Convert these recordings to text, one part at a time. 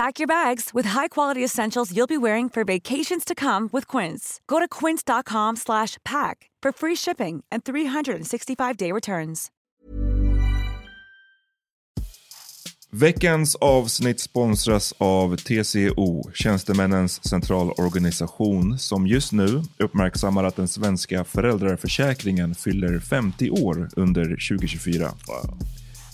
Pack your bags with high-quality essentials you'll be wearing for vacations to come with Quince. Go to quince.com/pack for free shipping and 365-day returns. Veckans avsnitt sponsras av TCO, Tjänstemännens centralorganisation, som just nu uppmärksammar att den svenska föräldraförsäkringen fyller 50 år under 2024.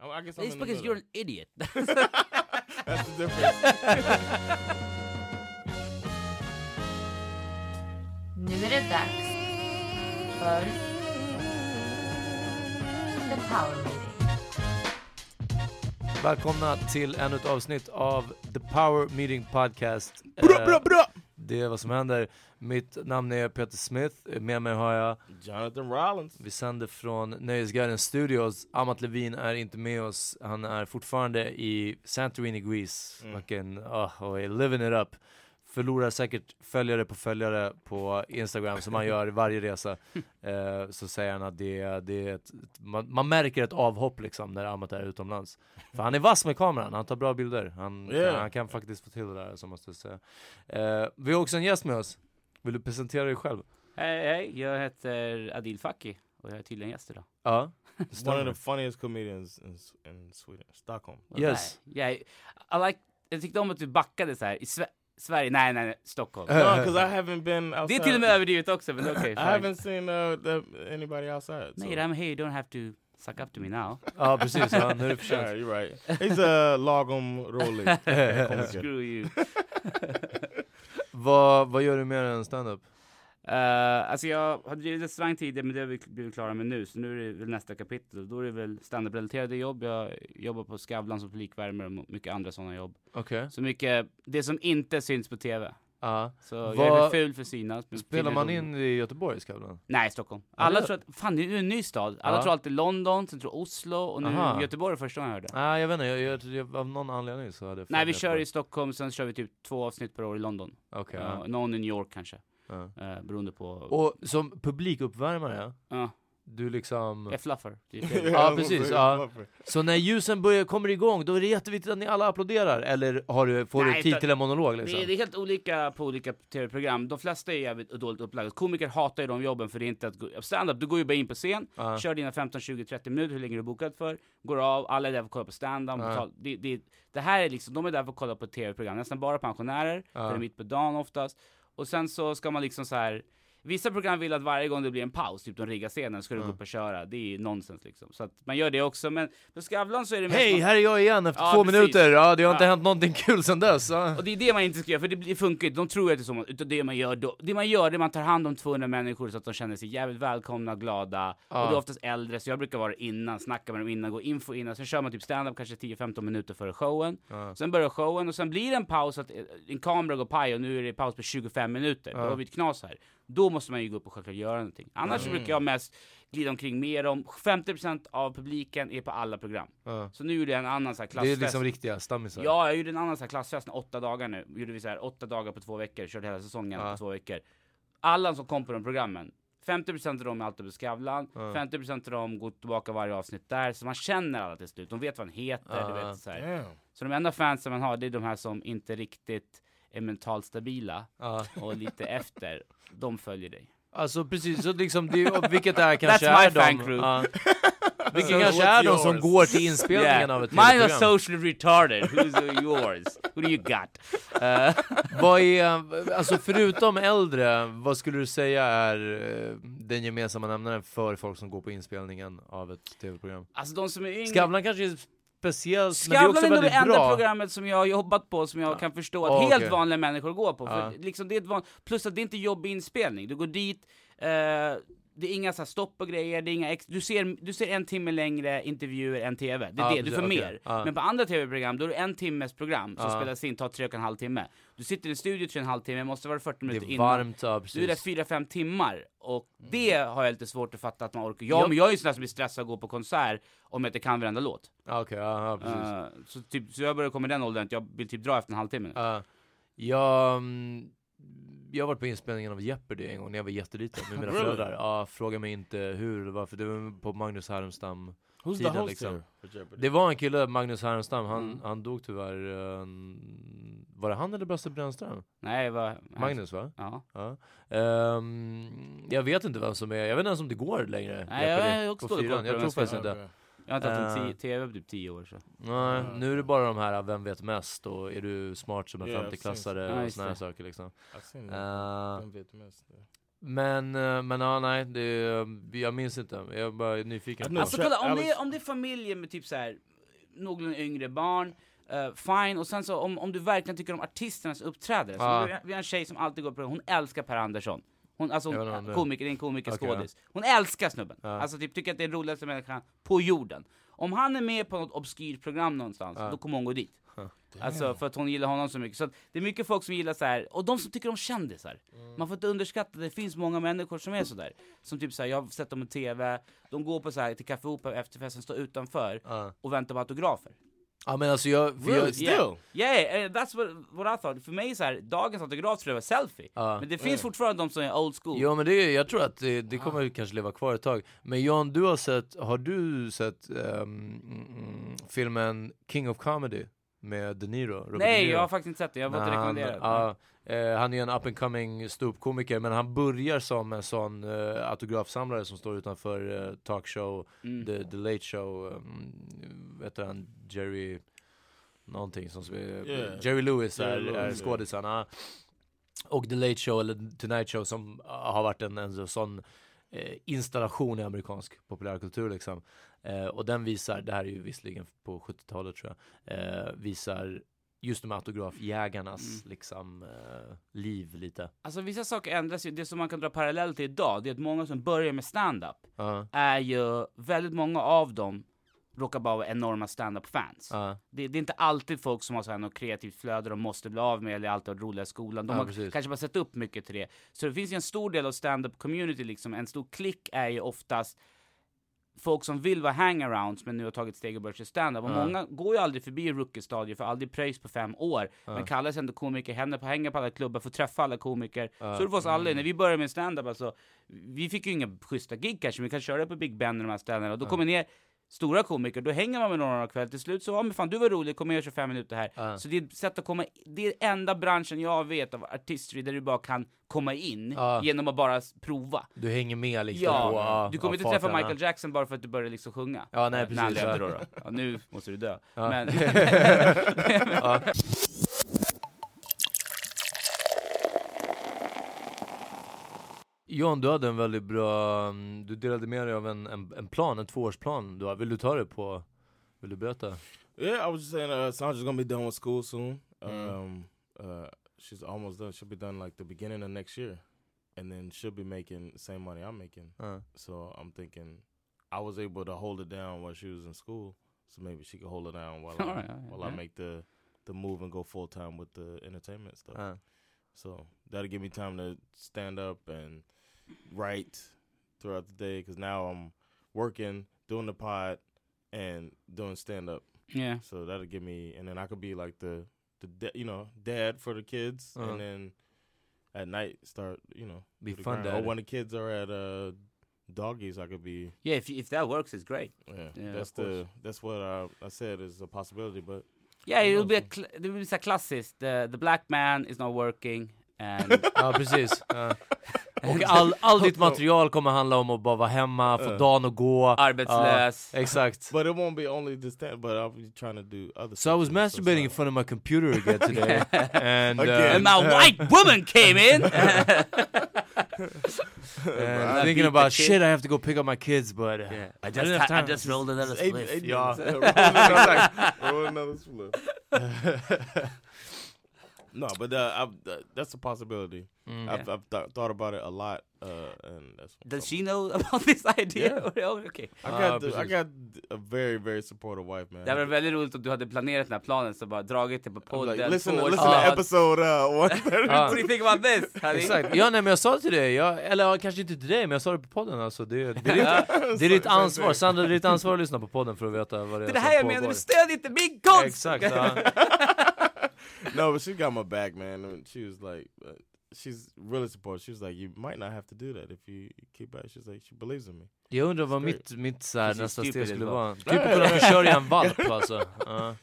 I, I guess I'm It's because you're an idiot. That's the difference. Nu är det dags för The Power Meeting. Välkomna till ännu ett avsnitt av The Power Meeting Podcast. Bra, bra, bra! Det är vad som händer. Mitt namn är Peter Smith, med mig har jag Jonathan Rollins. Vi sänder från Nöjesguiden Studios. Amat Levin är inte med oss. Han är fortfarande i Santorini, Greece. Mm. Fucking, oh, är living it up. Förlorar säkert följare på följare på Instagram som han gör i varje resa. Eh, så säger han att det, är- det är ett, man, man märker ett avhopp liksom när Amat är utomlands. För han är vass med kameran, han tar bra bilder. Han, Yeah. kan, han kan faktiskt få till det där, så måste jag säga. Eh, vi har också en gäst med oss. Vill du presentera dig själv? hej, hej, jag heter Adil Fakki och jag är tydligen gäst idag. Ja, One of the funniest comedians in, in Sweden, Stockholm. Yes. Yeah, I like, jag tyckte om att du backade så här i Sve- Sverige, nej, nej, nej, Stockholm. No, because I haven't been Det outside. är till och med överdrivet också, men okej. I haven't seen uh, the, anybody outside. so- Mate, I'm here, you don't have to suck up to me now. Ja precis, ja, nu är det för Yeah, sent. you're right. He's a lagom rolig. Screw you. vad, vad gör du mer än stand-up? Uh, alltså jag har drivit restaurang tidigare men det har vi blivit klara med nu så nu är det väl nästa kapitel. Då är det väl standup-relaterade jobb. Jag jobbar på Skavlan som publikvärmare och mycket andra sådana jobb. Okej. Så mycket, det som inte syns på TV. Ja. Så jag är ful för synas. Spelar man in i Göteborg, Skavlan? Nej, Stockholm. Alla det- tror att, fan det är en ny stad. Alla Ja. tror alltid London, sen tror Oslo och nu Aha. Göteborg första gången jag hörde. Nej jag vet inte, jag, jag, jag, av någon anledning så hade jag Nej, vi kör på i Stockholm, sen kör vi typ två avsnitt per år i London. ja. någon i New York kanske. Ja. Uh, beroende på... Och som publikuppvärmare, ja. du liksom... Jag fluffar. ja precis, ja. Så när ljusen börjar, kommer igång, då är det jätteviktigt att ni alla applåderar, eller har du, får Nej, du tid till en monolog liksom? Det är, det är helt olika på olika tv-program. De flesta är jävligt dåligt upplagda. Komiker hatar ju de jobben för det är inte att gå... Stand-up, du går ju bara in på scen, Ja. kör dina 15, 20, 30 minuter, hur länge du är bokad för, går av, alla är där för att kolla på stand-up. Ja. Det, det, det här är liksom, de är där för att kolla på tv-program, nästan bara pensionärer, Ja. för det är mitt på dagen oftast. Och sen så ska man liksom så här. Vissa program vill att varje gång det blir en paus, typ de riggar scenen, ska du gå upp och köra. Det är ju nonsens liksom. Så att man gör det också, men på Skavlan så är det Hej, man- här är jag igen efter Ja, två precis. minuter, ja det har inte Ja. hänt någonting kul sen dess. Ja. Och det är det man inte ska göra, för det, funkar inte. De tror att det är så, utan det man gör då, det man gör det är att man tar hand om 200 människor så att de känner sig jävligt välkomna, glada. Ja. Och det är oftast äldre, så jag brukar vara innan, snacka med dem innan, gå info innan, sen kör man typ stand-up kanske 10-15 minuter före showen. Sen börjar showen och sen blir det en paus, att eh, en kamera går paj och nu är det paus på 25 minuter. Då har vi ett knas här. Då måste man ju gå upp och självklart göra någonting. Annars så Mm. brukar jag mest glida omkring mer om 50% av publiken är på alla program. Ja. Så nu gjorde jag en annan så här Det är klassfest. liksom riktiga stammisar. Ja, jag gjorde en annan sån här klassfest, åtta dagar nu. Gjorde vi så här åtta dagar på två veckor, körde hela säsongen Ja. på två veckor. Alla som kom på de programmen, 50% av dem är alltid på Skavlan, Ja. 50% av dem går tillbaka varje avsnitt där, så man känner alla till slut. De vet vad han heter, Ja. du vet så här. Så de enda fansen man har, det är de här som inte riktigt är mentalt stabila Ja. och lite efter. De följer dig. Alltså precis, så liksom, det, vilket är kanske That's my är fan crew. ja. Vilket So kanske är de som går till inspelningen Yeah. av ett Mine are tv-program. socially retarded, who's yours? Who do you got? Uh, Vad är, alltså förutom äldre, vad skulle du säga är eh, den gemensamma nämnaren för folk som går på inspelningen av ett tv-program? alltså de som är yngre... Skavlan kanske speciellt, men det är Skavlan också är det enda programmet som jag har jobbat på som jag kan förstå att Ah, helt okej. vanliga människor går på. Ja. För liksom det är ett van... Plus att det är inte jobbig inspelning. Du går dit, eh, det är inga så stopp och grejer, det är inga ex... du, ser, du ser en timme längre intervjuer än TV. Det är Ja, det, du får okej. mer. Ja. Men på andra TV-program, då är det en timmes program som Ja. spelas in, tar tre och en halv timme. Du sitter i en studio tre och en halv timme, måste vara 40 Det minuter är innan. varmt, ja Du är där fyra, fem timmar. Och det har jag lite svårt att fatta att man orkar. Jag, Ja. men jag är ju sån där som blir stressad att gå på konsert om jag inte kan varenda låt. Okej, ja, ja precis. Eh, så, typ, så jag börjar komma i den åldern att jag vill typ dra efter en halvtimme. Ja. jag, mm, jag har varit på inspelningen av Jeopardy en gång när jag var jätteliten med mina föräldrar. Ja, fråga mig inte hur eller varför, det var på Magnus Härenstam Who's the host liksom. Det var en kille, Magnus Härenstam, han, Mm. han dog tyvärr, eh, var det han eller Brasse Brännström? Nej, det var... Magnus va? Ja. Ja. Ehm, jag vet inte vem som är, jag vet inte ens om det går längre. Nej, jag Jeopardy på fyran. koll på Jag det, tror faktiskt inte. Jag har inte haft en Eh. ti- TV på typ tio år så. Nej, nu är det bara de här, vem vet mest och är du smart som en Yeah, I've femteklassare seen- Ja, och just såna här saker liksom. Eh, Vem vet mest? Men, eh, men ja, nej, det, jag minns inte. Jag är bara nyfiken. Know. Alltså kolla, om det, är, om det är familjer med typ så här någorlunda yngre barn, eh, fine. Och sen så om, om du verkligen tycker om artisternas uppträdande. Så vi, har- vi har en tjej som alltid går på hon älskar Per Andersson. Hon, alltså hon, komiker, det är en komiker, Okej, skådis. Hon älskar snubben. Ja. Alltså typ tycker att det är den roligaste människan på jorden. Om han är med på något obskyrt program någonstans, Ja. då kommer hon gå dit. Alltså för att hon gillar honom så mycket. Så att det är mycket folk som gillar så här och de som tycker om kändisar. Man får inte underskatta, det finns många människor som är sådär. Som typ såhär, jag har sett dem på TV, de går på så här till Café Opera efterfesten, står utanför Ja. och väntar på autografer. Ja men alltså jag, för jag Still? Yeah, yeah eh, that's what, what I thought. För mig så här, dagens autograf tror jag var selfie. Ja. Men det finns fortfarande de som är old school. Ja men det, är- jag tror att det, det kommer kanske leva kvar ett tag. Men Jan, du har sett, har du sett ehm, mm, filmen King of Comedy? Med De Niro? Robert De Nej, Niro? jag har faktiskt inte sett det, jag har fått När han, rekommenderat. ja, eh, han är en up and coming ståuppkomiker men han börjar som en sån eh, autografsamlare som står utanför eh, talkshow, Mm. the, the Late Show, um, vet han, Jerry någonting som Yeah. Jerry Lewis är, är yeah. skådisen. ja. Och The Late Show eller Tonight Show som har varit en, en sån eh, installation i amerikansk populärkultur liksom. Eh, och den visar, det här är ju visserligen på 70-talet tror jag, eh, visar just de här autografjägarnas Mm. liksom eh, liv lite. Alltså vissa saker ändras ju, det som man kan dra parallell till idag, det är att många som börjar med stand-up Ja, är ju, väldigt många av dem råkar bara vara enorma stand-up-fans. ja, Det, det är inte alltid folk som har så här något kreativt flöde de måste bli av med eller alltid varit roliga i skolan. De Ja, har precis. kanske bara sett upp mycket till det. Så det finns ju en stor del av stand-up community liksom, en stor klick är ju oftast folk som vill vara hangarounds men nu har tagit steg och börjat köra stand-up. Och Ja. många går ju aldrig förbi rookie-stadiet för aldrig pröjs på fem år. Men kallas ändå komiker, händer på, hänger på alla klubbar, får träffa alla komiker. Så är det för oss alla. När vi började med stand-up alltså, vi fick ju inga schyssta gig kanske, men vi kan köra på Big Ben och de här ställena. Och då kommer ner stora komiker, då hänger man med några kväll. Till slut så, ja men fan du var rolig, kom med och kör fem minuter här. Ja. Så det är sätt att komma, det är enda branschen jag vet av artistry där du bara kan komma in Ja. genom att bara prova. Du hänger med liksom Ja, på, du kommer inte träffa Michael Jackson bara för att du börjar liksom sjunga. Ja, nej, När han precis, levde då, då. Ja, nu måste du dö. Men, John, du hade en väldigt bra, mm, du delade med dig av en, en, en plan, en tvåårsplan du har. Vill du ta det på, vill du berätta? Yeah, I was just saying, uh, Sandra's gonna be done with school soon. Mm. Um, uh, she's almost done. She'll be done like the beginning of next year, and then she'll be making the same money I'm making. Ja. So I'm thinking, I was able to hold it down while she was in school, so maybe she could hold it down while I, Alright, alright, while I yeah. make the the move and go full time with the entertainment stuff. Ja. So that'll give me time to stand up and write throughout the day because now I'm working, doing the pod, and doing stand up. yeah. So that'll give me, and then I could be like the the da- you know dad for the kids, Uh-huh. and then at night start you know Be fun grind. Or when the kids are at uh doggies, I could be Yeah, if, if that works, it's great. yeah. Yeah, that's of course. the that's what I I said is a possibility, but Yeah, it'll be a knows? cl- det blir så här klassiskt. The, the black man is not working. And Ja, precis. Ja. Och all, all ditt material kommer handla om att bara vara hemma, få Ja. dagen att gå. arbetslös. Ja, exakt. but it won't be only the stand. But I'll be trying to do other. So I was masturbating in front of my computer again today. and, Again. And uh, my white woman came in! and I thinking about shit, I have to go pick up my kids, but uh, Yeah, I I just, didn't have I time. just rolled another spliff. eight Yeah. minutes. roll another, split. No, but uh, I've, uh, that's a possibility. Mm. I've, I've th- thought about it a lot, uh, and that's. Does she know about this idea? oh, okay. I Ah, got, the, I got a very, very supportive wife, man. Det hade varit väldigt roligt om du hade planerat den här planen så bara dragit det på podden. like, listen, listen to episode uh, one. Ja. What do you think about this? Exakt, ja nej men jag sa det till dig, jag, eller kanske inte till dig men jag sa det på podden alltså Det, det, är, ditt, det är ditt ansvar, Sandra det är ditt ansvar att lyssna på podden för att veta vad det är Det det här jag menar, du stödjer inte min konst! Exakt. No, but she got my back, man. And she was like, uh, she's really supportive. She was like, you might not have to do that if you keep back. She's like, she believes in me. Jag undrar vad mitt, mitt så här, nästa steg skulle vara Typ att kunna försörja en valp alltså ja.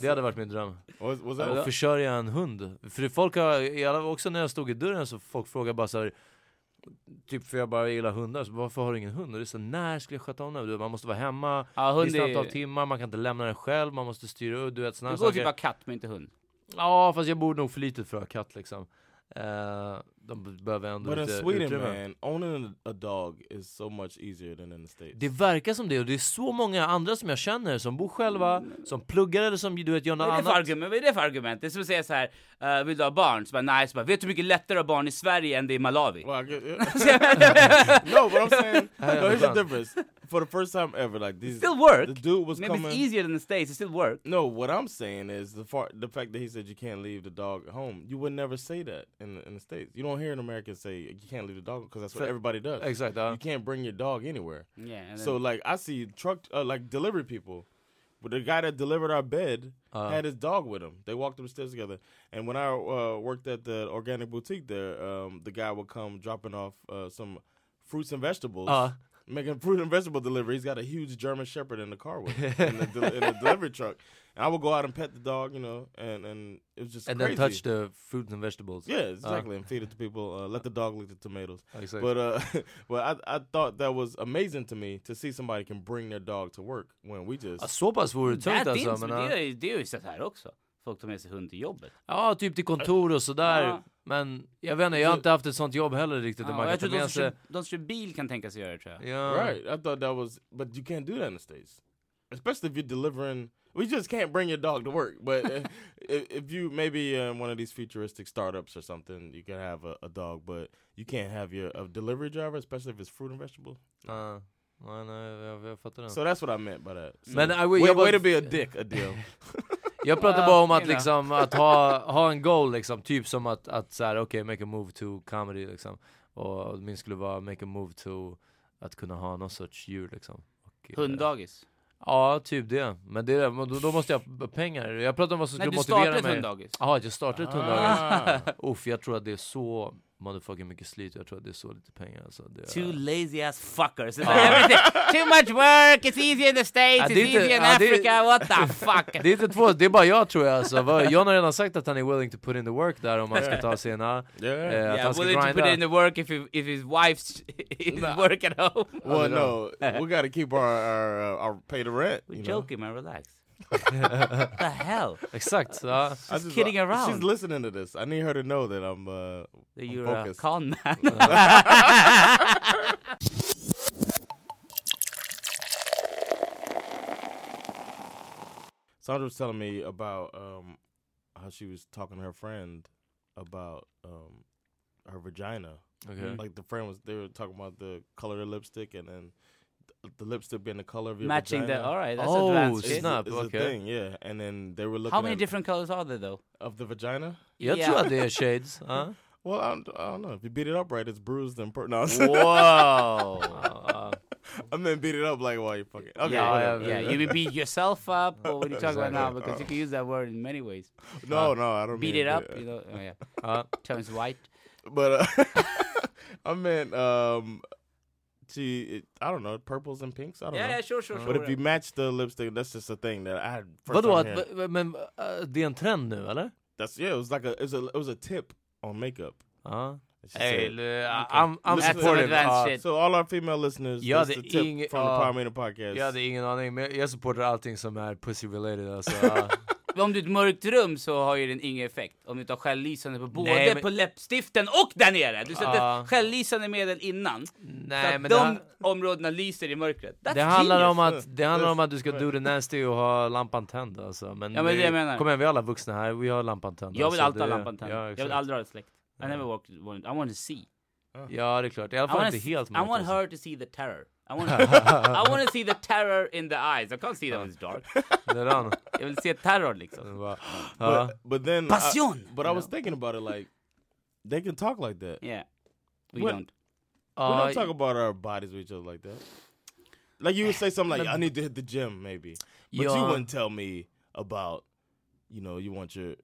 Det hade varit min dröm Was, was Att försörja en hund För det folk har, också när jag stod i dörren så folk frågar bara så här. Typ för jag bara gillar hundar, så varför har du ingen hund? Och det är så när ska jag sköta om den? Man måste vara hemma, Ja, visst antal timmar, man kan inte lämna den själv, man måste styra upp, du vet såna Du här går saker typ av katt men inte hund. Ja fast jag bor nog för litet för att ha katt liksom. Uh, de behöver ändå But in lite Sweden, utrymme man, owning a, a dog is so much easier than in the States. Det verkar som det, och det är så många andra som jag känner som bor själva, som pluggar eller som du vet gör något Vad annat argument? Vad är det för argument? Det är som att säga så här, eh, vill du ha barn? Så bara, nej, så bara, vet du hur mycket lättare att ha barn i Sverige än det är i Malawi? Well, I get, no, but I'm saying, no, here's the difference. For the first time ever, like these, Still work. the dude was Maybe coming. it's easier than the States, it still work. No, what I'm saying is the far, the fact that he said you can't leave the dog at home. You would never say that in the, in the states. You don't hear an American say you can't leave the dog because that's what everybody does. Exactly. You can't bring your dog anywhere. Yeah, So like I see truck uh, like delivery people, but the guy that delivered our bed Uh. had his dog with him. They walked up the stairs together. And when I uh, worked at the organic boutique there, um, the guy would come dropping off uh, some fruits and vegetables. Uh. Making fruit and vegetable delivery. He's got a huge German Shepherd in the car with him in, the del- in the delivery truck. And I would go out and pet the dog, you know, and, and it was just And crazy. then touch the fruits and vegetables yeah, exactly, and feed it to people. Uh, let the dog lick the tomatoes. Exakt. But uh, but I I thought that was amazing to me to see somebody can bring their dog to work when we just Ja, så pass vore det tungt alltså men, det, är- det är ju så här också. Folk tar med sig hund till jobbet. Ja, typ till kontor och sådär Ja. Men jag vet inte, jag har inte haft ett sånt jobb heller riktigt Ja, jag tror de som, sig kör, de som kör bil kan tänka sig göra det tror jag. Ja, right. I thought that was, but you can't do that in the states, especially if you're delivering. We just can't bring your dog to work. But uh, if, if you maybe uh, one of these futuristic startups or something, you can have a, a dog, but you can't have your a delivery driver, especially if it's fruit and vegetable. ja. Ja, nej, jag, jag fattar den So that's what I meant by that. So Men, I- way, jag way to be a dick, a deal. Jag pratar bara om att liksom, att ha, ha en goal liksom, typ som att, att såhär, okej, make a move to comedy liksom Och min skulle vara make a move to att kunna ha någon sorts djur liksom Och eh, Hunddagis. Ja, typ det. Men det men då, då måste jag ha pengar. Jag pratade om vad som Nej, skulle du motivera startade ett mig. hunddagis. Ja, jag startade ett Ah. hunddagis. Uff, jag tror att det är så motherfucking mycket slit. Jag tror att det är så lite pengar. Alltså. Det är, Two lazy ass fuckers. Too much work, it's easier in the States, Ja, it's är inte- easier in ja, det är- Africa, what the fuck? det är inte två, det är bara jag tror jag. Alltså. John har redan sagt att han är willing to put in the work där om man ska ta sina... Yeah. eh, att Yeah, han ska willing to put grinda. in the work if, he, if his wife's is work at home. Well, no, we got to keep our our, uh, our pay the rent. We're know? joking man, relax. what the hell? Exakt. Ja. I just- kidding around. She's listening to this. I need her to know that I'm uh, That I'm you're a focused. con man. Sandra was telling me about um, how she was talking to her friend about um, her vagina. Okay. Like the friend was, they were talking about the color of lipstick and then th- the lipstick being the color of your Matching vagina. the, alright, that's Oh, advanced It's, shit. snap. it's okay. a thing, yeah. And then they were looking How many at, different colors are there though? of the vagina. Jag Yeah. tror att det shades. huh? Well, I don't, I don't know. If you beat it up right, it's bruised and per- no. Whoa! Ja, I meant beat it up like while you fucking. Okay, yeah, whatever. yeah, you beat yourself up, or what are you talking about now? Exactly. Because you can use that word in many ways. No, no, I don't Beat mean it up, beat you know? Oh, yeah. ja. Turns white. But uh, I meant um, she. It, I don't know, purples and pinks. I don't Yeah, know. yeah, sure, sure, sure. But if you match the lipstick, that's just a thing that I had. First Vadå? time Att, hearing. men uh, det är en trend nu eller? That's yeah. It was like a it was a it was a tip on makeup. Ja. She Hey, said- l- I'm, I'm Listen to supportive. advanced shit. So all our female listeners, Ja, that's det the är tip ing- from ja. the Power Meeting podcast. Jag hade ingen aning, men jag supportar allting som är pussy related alltså. ja. Om du är i ett mörkt rum så har ju den ingen effekt. Om du tar självlysande på både Nej, men- på läppstiften och där nere! Du sätter Ja. självlysande medel innan. så Nej att men de det, områdena lyser i mörkret. That's det handlar genius. om att, det handlar om att du ska do the nasty och ha lampan tänd alltså. Men, Ja, men det jag menar. Kom igen, vi är alla vuxna här, vi har lampan tänd. Jag vill alltså, alltid ha det- lampan tänd. Ja, jag vill aldrig ha det släckt. I never walked, wanted, I want to see. Ja det är klart, i alla I fall inte helt I mörkt, want alltså. her to see the terror. I want, I want to see the terror in the eyes. I can't see them when it's dark. Det är den. Jag vill se terror liksom. Det var- Ja. But, but then, I, Passion! but I You was thinking about it like they can talk like that. Yeah. We What- don't. We Ja, don't talk about our bodies with each other like that. Like you would say something like, "I need to hit the gym," maybe, but you Ja. wouldn't tell me about, you know, you want your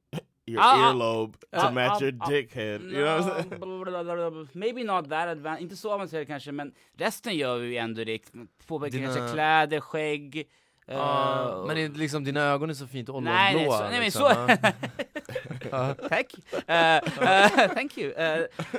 your Ah, ah, earlobe to ah, match ah, your ah, dickhead. You know what I'm saying? Maybe not that advanced, inte så avancerat kanske, men resten gör vi ju ändå det. Påverkar Dina- kanske kläder, skägg. Eh, men det är liksom dina ögon är så fint ollonblåa. Nej, nej, så, nej men liksom, så... Tack! Eh, thank you!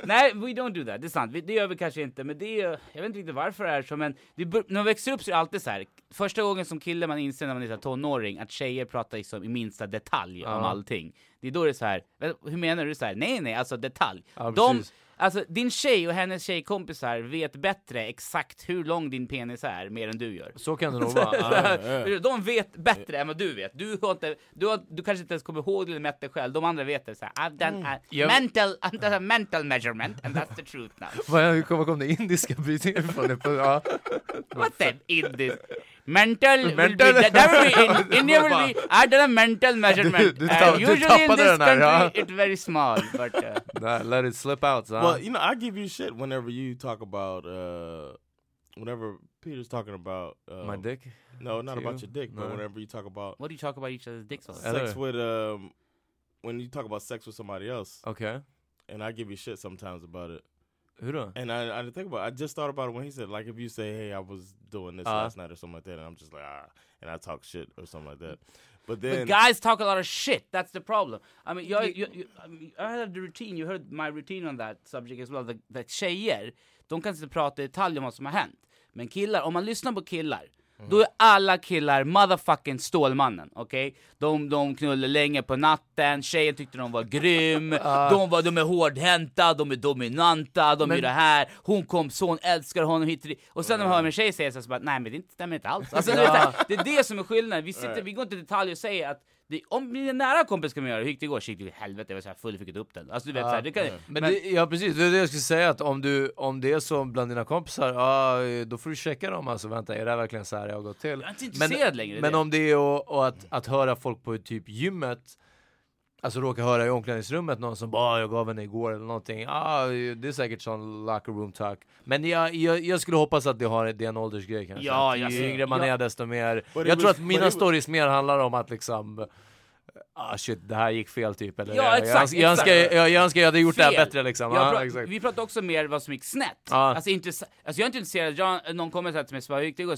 Nej, we don't do that, det är sant. Vi, det gör vi kanske inte, men det är, jag vet inte riktigt varför det är så, men det, när man växer upp så är det alltid så här. första gången som kille man inser när man är tonåring, att tjejer pratar liksom i minsta detalj om allting. Det är då det är så här. "Vä- hur menar du? Så här, nej nej, alltså detalj. Ja, De, precis. alltså din tjej och hennes tjejkompisar vet bättre exakt hur lång din penis är, mer än du gör. Så kan det nog vara. De vet bättre än vad du vet. Du, har inte, du, har, du kanske inte ens kommer ihåg det eller mätt det själv. De andra vet det. Så här, I've done a Jag- mental, I've done a mental measurement and that's the truth now. Hur kom, kom det indiska brytningen ifrån? Det på- Ja. What the in this? Mental, will be, that, that will be in, India will be, I've done a mental measurement. du Uh, tapp- du usually in this country ja. it's very small, but uh, Nej, let it slip out. Så. Well, you know, I give you shit whenever you talk about uh, whenever Peter's talking about um, My dick? No, not To about your dick, but whenever you talk about what do you talk about each other's dicks all the sex with um, when you talk about sex with somebody else, Okay. and I give you shit sometimes about it. Hur då? And I, I didn't think about. It. I just thought about it when he said, like, if you say, "Hey, I was doing this Uh. last night" or something like that, and I'm just like, ah, and I talk shit or something like that. But then, But guys talk a lot of shit. That's the problem. I mean, jag, jag, jag, I, mean, I have the routine. You heard my routine on that subject as well. That, that tjejer, de kan inte prata i detalj om vad som har hänt. Men killar, om man lyssnar på killar, då är alla killar motherfucking Stålmannen, okej? De, de knullar länge på natten, tjejen tyckte de var grym, de, var, de är hårdhänta, de är dominanta, de är Men- det här, hon kom så, hon älskar honom hit och sen när man hör en tjej säga så, så bara, nej men det stämmer inte alls. Alltså, det, är det är det som är skillnaden, vi, sitter, vi går inte i detalj och säger att det, om min nära kompis kan man göra hur gick det igår? Shit, helvete, jag var så här full, fick inte upp den. Alltså du vet, så här, det kan, Men, det, ja precis, det är det jag skulle säga att om, du, om det är så bland dina kompisar, ja, då får du checka dem alltså, vänta är det här verkligen så här jag har gått till? Jag är inte intresserad men, längre, Men det. om det är och, och att, att höra folk på typ gymmet Alltså råkar höra i omklädningsrummet någon som bara "Ah, jag gav henne igår eller någonting. Ah, det är säkert sån locker room talk. Men jag, jag, jag skulle hoppas att det, har, det är en åldersgrej kanske. Ja, ju jag ser- yngre man ja. är desto mer. But Jag tror was- att mina stories mer handlar om att liksom Ah shit, det här gick fel typ. Eller, Ja, jag, exakt, jag, önskar, exakt. jag, jag önskar jag hade gjort det här Fel. bättre liksom. Jag Ja, pra- exakt. vi pratar också mer vad som gick snett. Ja. Alltså, inte, alltså jag är inte intresserad, jag, någon kommer säga till mig så bara, hur gick det igår?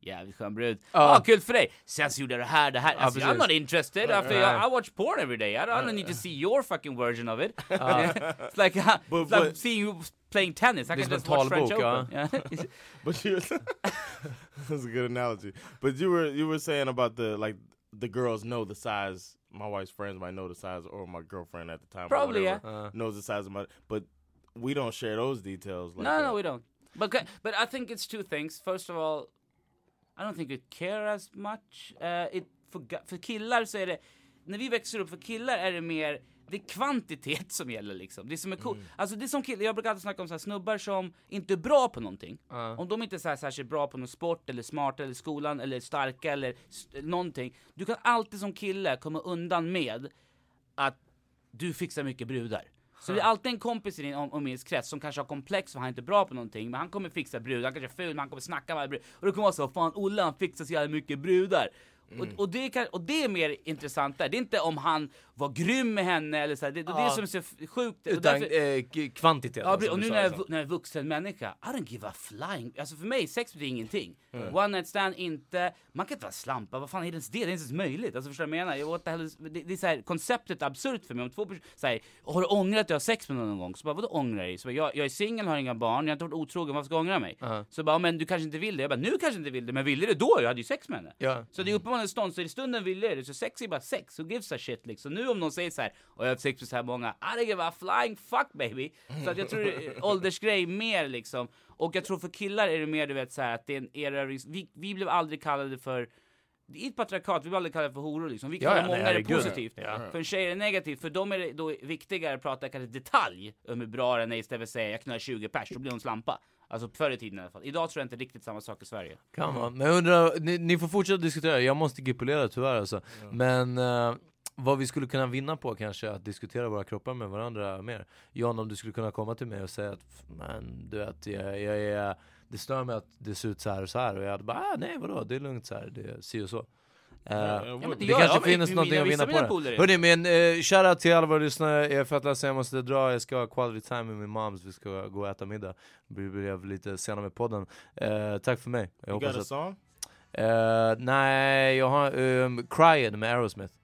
Så bara, "Ah, Jävligt skön brud. Ja, Ja. ah, kul för dig! Sen så gjorde jag det här, det här. Alltså, I'm not interested, Nej. after I, I watch porn every day. I don't, I don't need to see your fucking version of it. it's like, uh, But- it's like seeing you playing tennis. I Det är can just watch French talbok, ja. Open. Yeah. But you that's a good analogy. But you were you were saying about the like the girls know the size. My wife's friends might know the size, or my girlfriend at the time, Probably, whatever, yeah. Uh. knows the size of my. But we don't share those details. Like no, that. no, we don't. But but I think it's two things. First of all, I don't think we care as much. Uh, it, för, för killar så är det, när vi växer upp, för killar är det mer, det är kvantitet som gäller liksom. Det som är cool. Alltså det är som killar, jag brukar alltid snacka om så här, snubbar som inte är bra på någonting. Om de inte är så här, särskilt bra på någon sport, eller smarta, eller skolan, eller starka, eller någonting. Du kan alltid som kille komma undan med att du fixar mycket brudar. Så det är alltid en kompis i din om- omgivningskrets som kanske har komplex för han är inte bra på någonting, men han kommer fixa brudar, han kanske är ful, men han kommer snacka med brud. Och det kommer vara så, fan Olle han fixar så jävla mycket brudar. Och, och, det kan, och det är mer intressant där, det är inte om han var grym med henne eller så här. det, det är det Ja. som är så sjukt. Utan därför- eh, kvantitet. Ja, som och du nu när jag, är liksom. när jag är vuxen människa, I don't give a flying... Alltså för mig, sex betyder ingenting. One night stand, inte... Man kan inte vara slampa, vad fan är ens det? Det är inte ens möjligt. Alltså förstår du vad jag menar? Jag, what the hell det, det är så här, konceptet är absurt för mig. Om två personer har du ångrat att du har sex med någon någon gång? Så bara, vadå ångrar dig? Så bara, jag, jag är singel, har inga barn, jag har inte varit otrogen, varför ska jag ångra mig? Ja. Så bara, men du kanske inte vill det? Jag bara, nu kanske inte vill det, men ville det då? Jag hade ju sex med henne. Ja. Så det är stånd, så i stunden vill jag det. Så sex är bara sex, who gives a shit liksom. Nu om någon säger så här, och jag har sex med så här många, I don't give a flying fuck baby. Så att jag tror det är åldersgrej mer liksom. Och jag tror för killar är det mer du vet så här att det är en erövrings... Vi, vi blev aldrig kallade för i ett patriarkat, vi blev aldrig kallade för horor liksom. Vi Ja, kallar ja, många nej, det positivt. Ja. För en tjej är det negativt, för dem är det då viktigare att prata kanske detalj om hur bra den är istället för att säga jag knullar 20 pers, då blir hon slampa. Alltså förr i tiden i alla fall. Idag tror jag inte riktigt samma sak i Sverige. Kan man. Men jag undrar, ni, ni får fortsätta diskutera, jag måste gipulera tyvärr alltså. Men eh, vad vi skulle kunna vinna på kanske är att diskutera våra kroppar med varandra mer. John, om du skulle kunna komma till mig och säga att men du vet, jag, jag är, det stör mig att det ser ut så här och så här och jag hade bara ah, nej vadå, det är lugnt så här, det är si och så. Eh, Ja, men det det kanske jag, men finns vi- någonting att vinna på det. Hörni, men uh, shoutout till alla våra lyssnare, jag är fett ledsen, jag måste dra, jag ska ha quality time med min moms, vi ska gå och äta middag. Det blev lite senare med podden. Eh, tack för mig. Jag You got a att, song? Eh, nej, jag har um, Crying med Aerosmith.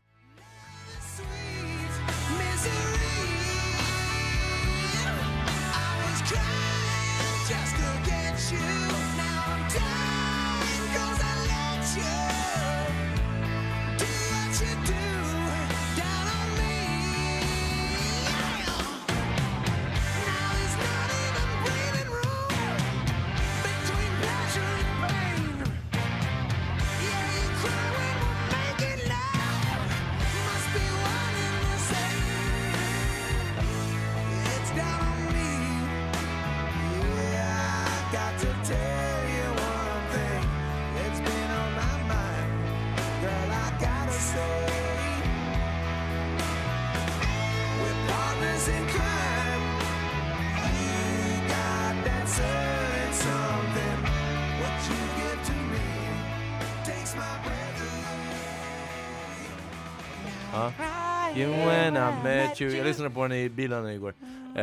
Met you. Jag lyssnade på den i bilen igår. Eh, Det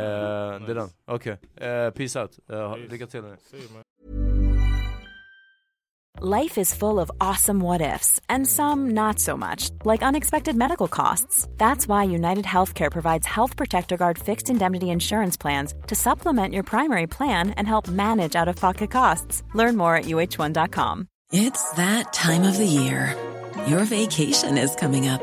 är den. Okej. Eh, peace out. Uh, lycka till. hörni. See you, man. Life is full of awesome what ifs, and some not so much, like unexpected medical costs. That's why United Healthcare provides Health Protector Guard fixed indemnity insurance plans to supplement your primary plan and help manage out of pocket costs. Learn more at uh1.com. It's that time of the year. Your vacation is coming up.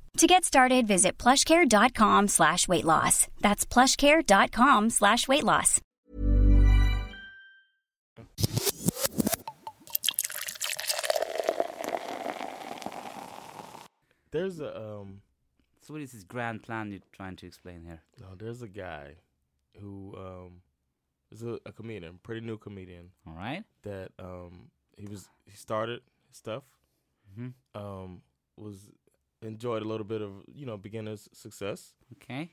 To get started, visit plushcare.com slash weight loss. That's plushcare.com slash weight loss. There's a um. So what is this grand plan you're trying to explain here? No, there's a guy who um is a, a comedian, pretty new comedian. All right. That um he was he started his stuff. Mhm. Um was enjoyed a little bit of you know beginner's success. Okay.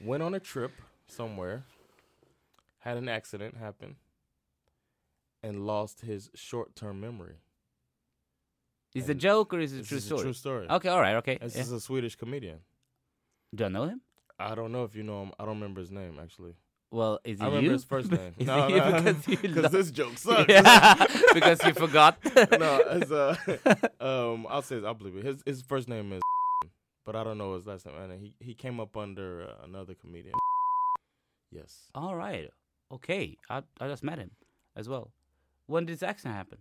Went on a trip somewhere. Had an accident happen. And lost his short term memory. Is it a joke or is it a true story? A true story. Okay, all right, okay. This yeah. is a Swedish comedian. Do I know him? I don't know if you know him. I don't remember his name actually. Well, is it I remember you? his first name. Is no, it no, because you because lo- this joke sucks. Yeah, because you forgot. no, it's, uh, um, I'll say, this, I'll believe it. His his first name is, but I don't know his last name. And he he came up under uh, another comedian. Yes. All right. Okay. I I just met him as well. When did this accident happen?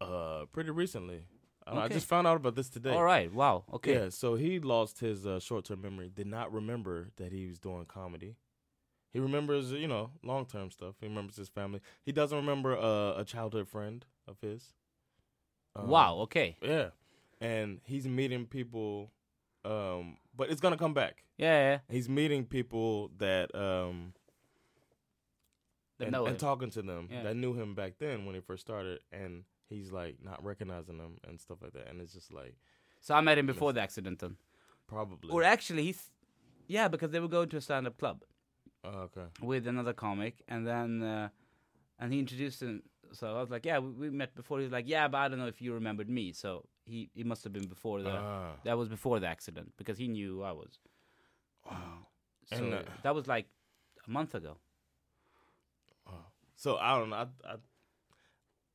Uh, pretty recently. Uh, I just found out about this today. All right. Wow. Okay. Yeah. So he lost his uh, short term memory. Did not remember that he was doing comedy. He remembers, you know, long term stuff. He remembers his family. He doesn't remember uh, a childhood friend of his. Um, Wow, okay. Yeah, and he's meeting people, um, but it's gonna come back. Yeah, yeah. He's meeting people that um, That and, know and talking to them Yeah. that knew him back then when he first started, and he's like not recognizing them and stuff like that, and it's just like So I met him before the accident then. probably Or actually, he's yeah, because they were going to a stand-up club Oh, okay. with another comic, and then uh, and he introduced him. So I was like, yeah, we, we met before. He's like, yeah, but I don't know if you remembered me. So he he must have been before the Ah. that was before the accident because he knew who I was. Wow. So And, uh, that was like a month ago. So I don't know. I I,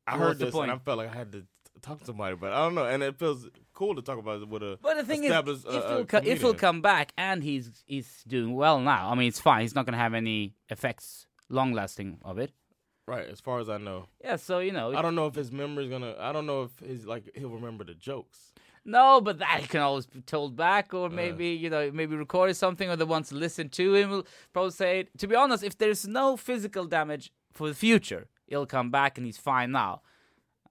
I heard the this point? and I felt like I had to talk to somebody, but I don't know. And it feels cool to talk about it with a But the thing is, if, uh, uh, he'll co- if he'll come back and he's he's doing well now, I mean, it's fine. He's not going to have any effects, long lasting of it. right, as far as I know. Yeah, so you know, I don't know if his memory's gonna. I don't know if his like he'll remember the jokes. No, but that can always be told back, or maybe you know, maybe recorded something, or the ones to listen to him will probably say. it. To be honest, if there's no physical damage for the future, he'll come back and he's fine now.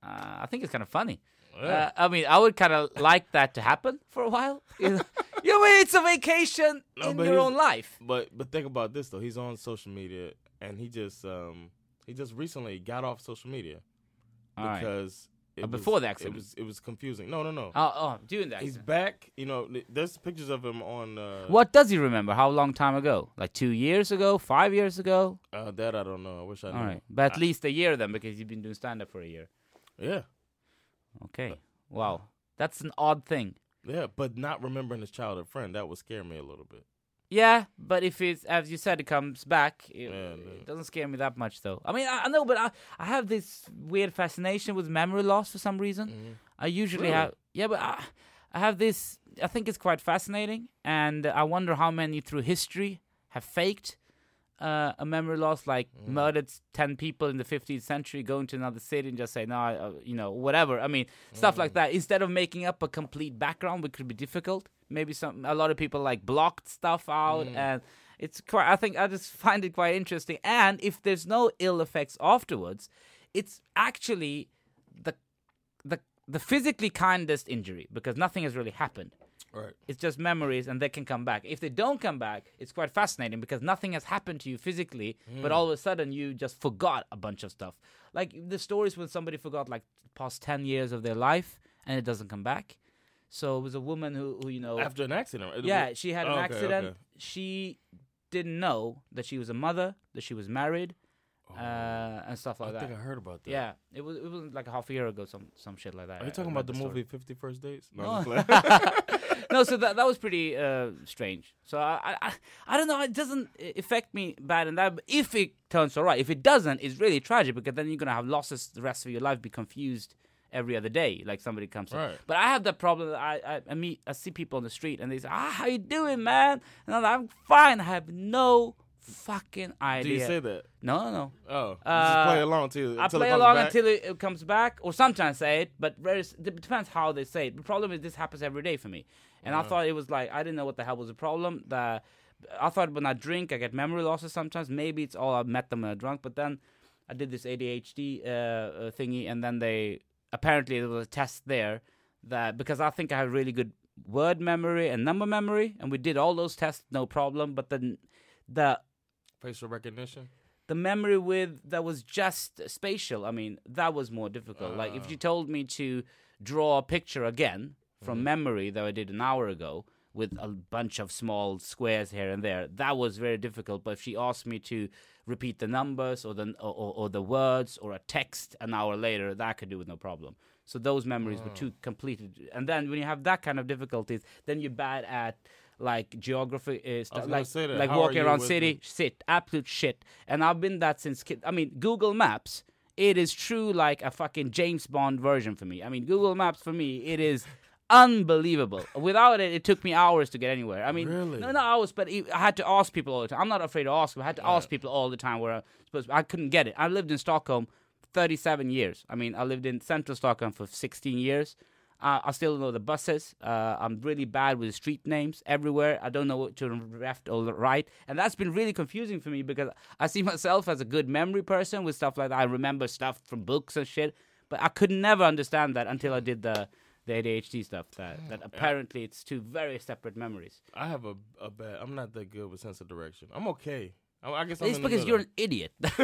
Uh, I think it's kind of funny. Uh, I mean, I would kind of like that to happen for a while. You know, you know, it's a vacation No, in your own life. But but think about this though. He's on social media and he just um he just recently got off social media All right. because it Uh, was- before the accident. it was it was confusing. No no no. Oh, oh, doing that. He's back. You know, there's pictures of him on. Uh, What does he remember? How long time ago? Like two years ago? Five years ago? Uh, that I don't know. I wish I knew. All right, but at I- least a year then, because you've been doing stand up for a year. Yeah. Okay. Wow, that's an odd thing. Yeah, but not remembering his childhood friend that would scare me a little bit. Yeah, but if it's as you said, it comes back. It, Yeah, it doesn't scare me that much, though. I mean, I, I know, but I, I have this weird fascination with memory loss for some reason. Mm-hmm. I usually Really? have, yeah, but I, I have this. I think it's quite fascinating, and I wonder how many through history have faked uh, a memory loss, like murdered ten people in the 15th century, going to another city and just say, no, uh, you know, whatever. I mean, stuff like that. Instead of making up a complete background, which could be difficult. Maybe some a lot of people like blocked stuff out, and it's quite. I think I just find it quite interesting. And if there's no ill effects afterwards, it's actually the the the physically kindest injury because nothing has really happened. Right. It's just memories and they can come back. If they don't come back, it's quite fascinating because nothing has happened to you physically, but Mm. all of a sudden you just forgot a bunch of stuff. Like the stories when somebody forgot like past 10 years of their life and it doesn't come back. So it was a woman who, who you know After an accident. it Yeah, she had an Oh, okay, accident. okay. She didn't know that she was a mother, that she was married, uh, and stuff like I that. I think I heard about that. Yeah, it was it was like a half a year ago, some some shit like that. Are you talking about read the movie Fifty First Dates? No, playing. no. So that that was pretty uh, strange. So I, I I- I don't know. It doesn't affect me bad in that. But if it turns alright, if it doesn't, it's really tragic because then you're gonna have losses the rest of your life, be confused every other day. Like somebody comes. Right. But I have that problem. That I, I I meet I see people on the street and they say, Ah, how you doing, man? And I'm, like, I'm fine. I have no fucking idea. Do you say that? No, no. no. Oh, Uh, just play along till I play comes along back? until it, it comes back, or sometimes say it, but very, it depends how they say it. The problem is this happens every day for me, and I thought it was like I didn't know what the hell was the problem. The I thought when I drink, I get memory losses sometimes. Maybe it's all I met them when I drunk, but then I did this ADHD uh, uh, thingy, and then they apparently there was a test there that because I think I have really good word memory and number memory, and we did all those tests, no problem. But then the facial recognition. the memory with that was just spatial i mean that was more difficult. Like if you ah. told me to draw a picture again from mm-hmm. memory that i did an hour ago with a bunch of small squares here and there that was very difficult. But if she asked me to repeat the numbers or the or, or, or the words or a text an hour later that I could do with no problem. So those memories were ah. too completed and then when you have that kind of difficulties then you're bad at like geography uh, stuff like like How walking around city the- shit, absolute shit. And I've been that since kid. I mean, Google Maps, it is true like a fucking James Bond version for me. I mean, Google Maps for me, it is unbelievable. Without it, it took me hours to get anywhere. I mean, Really? no, not hours, but I had to ask people all the time. I'm not afraid to ask them. I had to ask people all the time where I supposed. I couldn't get it. I lived in Stockholm 37 years. I mean, I lived in central Stockholm for 16 years. Uh, I still know the buses. Uh, I'm really bad with street names everywhere. I don't know what to left or right, and that's been really confusing for me because I see myself as a good memory person with stuff like that. I remember stuff from books and shit, but I could never understand that until I did the the ADHD stuff. That that apparently it's two very separate memories. I have a a bad. I'm not that good with sense of direction. I'm okay. I, I guess I'm It's because you're an idiot.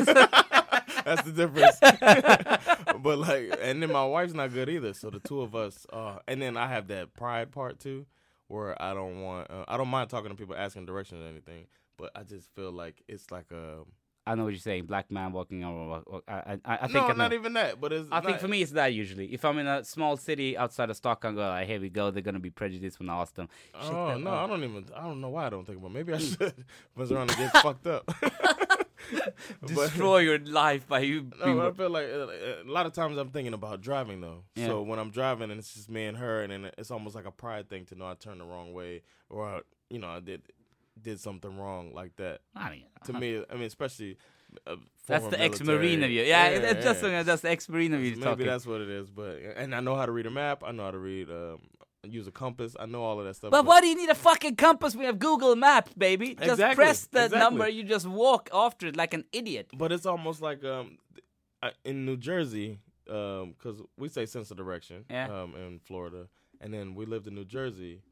That's the difference. but like, and then my wife's not good either. So the two of us, uh, and then I have that pride part too, where I don't want, uh, I don't mind talking to people, asking directions or anything, but I just feel like it's like a. I know what you're saying. Black man walking on. Uh, uh, I, I, I think no, I not even that. But it's I think for me it's that usually. If I'm in a small city outside of Stockholm, go like, here we go. They're gonna be prejudiced when I ask them. Oh no, oh. I don't even. I don't know why I don't think about. it. Maybe I mm. should mess around and get fucked up. But- Destroy your life by you. No, being- but I feel like uh, a lot of times I'm thinking about driving though. Yeah. So when I'm driving and it's just me and her, and then it's almost like a pride thing to know I turned the wrong way or I, you know I did did something wrong like that. I mean, to me, I mean especially. That's the ex-marine military. of you. Yeah, that's just that's the ex-marine of you Maybe talking. that's what it is. But and I know how to read a map. I know how to read. Um, use a compass. I know all of that stuff. But why do you need a fucking compass? We have Google Maps, baby. Just Exactly, press the exactly. number. You just walk after it like an idiot. But it's almost like um, in New Jersey, because we say sense of direction Yeah. um, in Florida, and then we lived in New Jersey,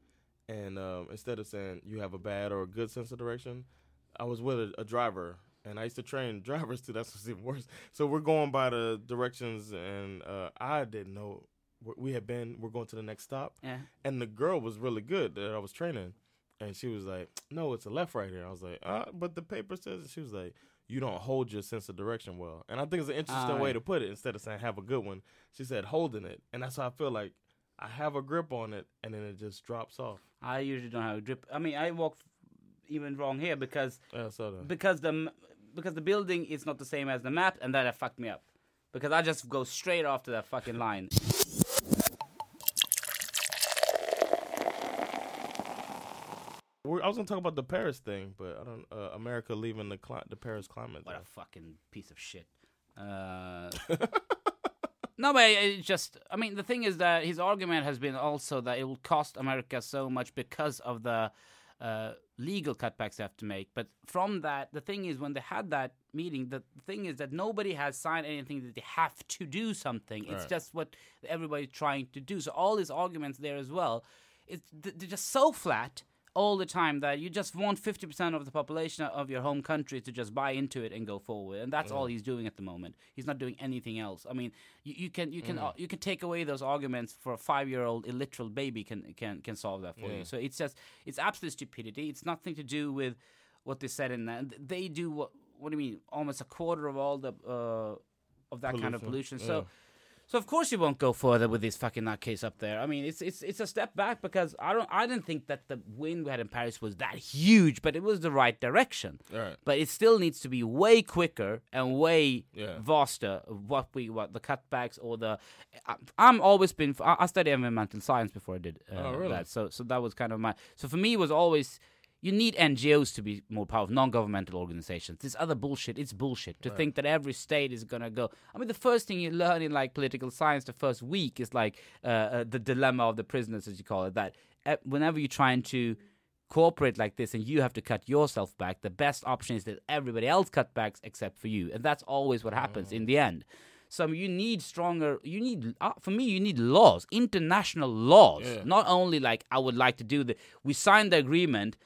and um, instead of saying you have a bad or a good sense of direction, I was with a, a driver, and I used to train drivers too. That's what's even worse. So we're going by the directions, and uh, I didn't know we had been. We're going to the next stop, Yeah. and the girl was really good that I was training. And she was like, "No, it's a left right here." I was like, "Uh, but the paper says." She was like, "You don't hold your sense of direction well." And I think it's an interesting Ah, way to put it. Instead of saying "have a good one," she said "holding it," and that's how I feel like I have a grip on it, and then it just drops off. I usually don't have a grip. I mean, I walk even wrong here because Yeah, because the because the building is not the same as the map, and that fucked me up. Because I just go straight off to that fucking line. We're, I was gonna talk about the Paris thing, but I don't. Uh, America leaving the cli- the Paris climate. What a fucking piece of shit. Uh, no, but it's just. I mean, the thing is that his argument has been also that it will cost America so much because of the uh, legal cutbacks they have to make. But from that, the thing is, when they had that meeting, the thing is that nobody has signed anything that they have to do something. It's Right. just what everybody's trying to do. So all these arguments there as well, it's they're just so flat all the time that you just want 50% of the population of your home country to just buy into it and go forward and that's all he's doing at the moment he's not doing anything else i mean you, you can you can uh, you can take away those arguments for a five year old illiterate baby can can can solve that for Yeah. you so it's just it's absolute stupidity it's nothing to do with what they said in that they do what what do you mean? Almost a quarter of all the uh, of that kind of Pollution, pollution. So. So of course you won't go further with this fucking nutcase up there. I mean, it's it's it's a step back because I don't I didn't think that the win we had in Paris was that huge, but it was the right direction. Right. But it still needs to be way quicker and way Yeah. vaster. What we what the cutbacks or the I, I'm always been I, I studied environmental science before I did uh, Oh, really? that. So so that was kind of my so for me it was always. You need NGOs to be more powerful, non-governmental organizations. This other bullshit, it's bullshit. To Right. think that every state is gonna go. I mean, the first thing you learn in like political science, the first week is like uh, uh, the dilemma of the prisoners, as you call it. That uh, whenever you're trying to cooperate like this and you have to cut yourself back, the best option is that everybody else cut backs except for you, and that's always what happens in the end. So you need stronger. You need, uh, for me, you need laws, international laws. Yeah. Not only like I would like to do the. We signed the agreement.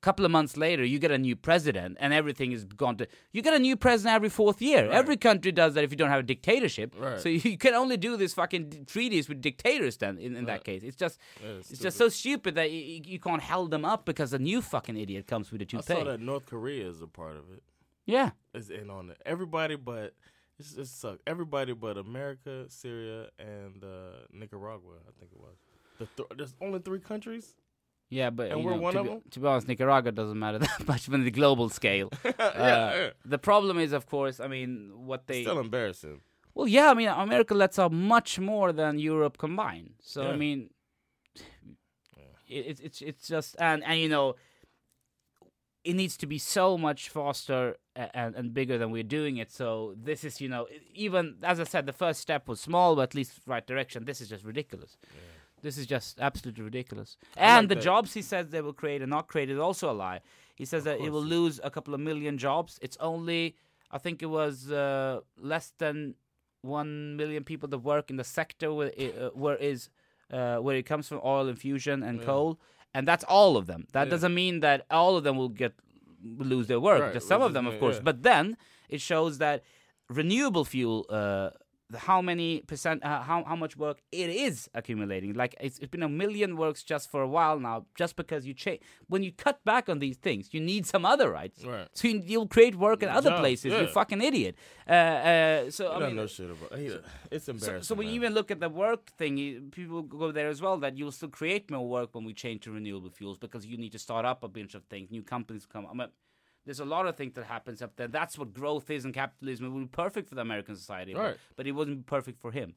A couple of months later, you get a new president, and everything is gone to. You get a new president every fourth year. Every country does that if you don't have a dictatorship. Right. So you can only do these fucking d- treaties with dictators. Then in, in that case, it's just Yeah, it's it's just so stupid that you, you- can't hold them up because a new fucking idiot comes with a toupee. I saw that North Korea is a part of it. Yeah. Is in on it. Everybody but it's just suck. Everybody but America, Syria, and uh, Nicaragua. I think it was. The th- there's only three countries. Yeah, but And we're know, one to, of be, them? to be honest, Nicaragua doesn't matter that much on the global scale. Uh, yeah. The problem is, of course, I mean, what they Still embarrassing. Well, yeah, I mean, America lets out much more than Europe combined. So I Yeah. mean, it, it's it's it's just and and you know, it needs to be so much faster and and bigger than we're doing it. So this is you know, even as I said, the first step was small, but at least right direction. This is just ridiculous. This is just absolutely ridiculous. And like the that. jobs he says they will create and not create is also a lie. He says that it will lose a couple of million jobs. It's only, I think it was uh, less than one million people that work in the sector where it, uh, where is uh, where it comes from oil and fusion and Yeah. coal, and that's all of them. That Yeah. doesn't mean that all of them will get lose their work. Right, Just some of them, of course. yeah. But then it shows that renewable fuel. How many percent, uh, how how much work it is accumulating? Like it's, it's been a million works just for a while now, just because you change. When you cut back on these things, you need some other rights. Right. So you, you'll create work in other places. You fucking idiot. Uh, uh, so He I don't mean, know shit about. He, it's embarrassing. so when you even look at the work thing, you, people go there as well. That you'll still create more work when we change to renewable fuels because you need to start up a bunch of things. New companies come. I mean, there's a lot of things that happens up there. That's what growth is in capitalism. It would be perfect for the American society, but- Right. but, it wasn't perfect for him.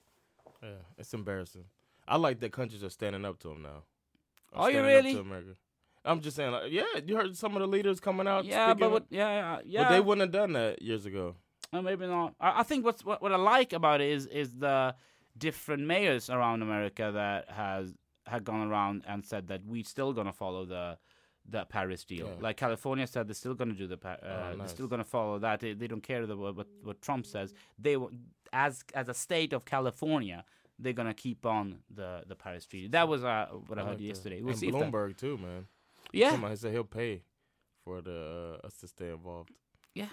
Yeah, it's embarrassing. I like that countries are standing up to him now. Are you really? to America. I'm just saying, like, yeah. You heard some of the leaders coming out. Yeah, speaking but what, yeah, yeah, yeah. But they wouldn't have done that years ago. Maybe not. I, I think what's what, what I like about it is is the different mayors around America that has had gone around and said that we're still gonna follow the the Paris deal. Yeah. Like California said, they're still gonna do the. Pa- uh, Oh, They're still gonna follow that. They, they don't care the, what what Trump says. They w- as as a state of California, they're gonna keep on the the Paris Treaty. That was uh, what I, I heard like yesterday. We'll and see if that- Bloomberg too, man. Yeah. Come on, he said he'll pay for the uh, us to stay involved. Yeah,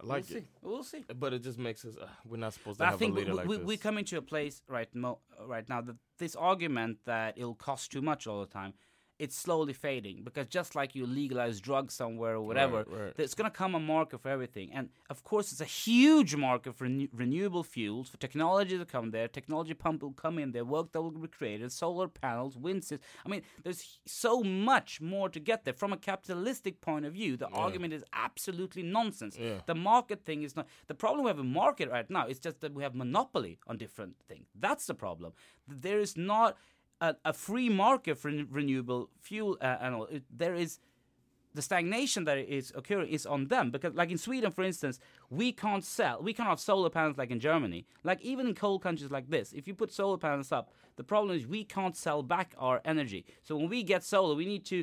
I like we'll it. see. We'll see. But it just makes us. Uh, we're not supposed to But I think a we, leader like we, this. we come into a place right mo- right now that this argument that it'll cost too much all the time, it's slowly fading because just like you legalize drugs somewhere or whatever, Right, right. there's going to come a market for everything. And of course, it's a huge market for renew- renewable fuels, for technology to come there. Technology pump will come in there, work that will be created, solar panels, wind systems. I mean, there's so much more to get there. From a capitalistic point of view, the Yeah. argument is absolutely nonsense. Yeah. The market thing is not the problem. We have a market right now. It's just that we have monopoly on different things. That's the problem. There is not a, a free market for ren- renewable fuel uh, and all. It, there is the stagnation that is occurring is on them because like in sweden for instance we can't sell we can't have solar panels like in germany. Like even in cold countries like this if you put solar panels up the problem is we can't sell back our energy. So when we get solar we need to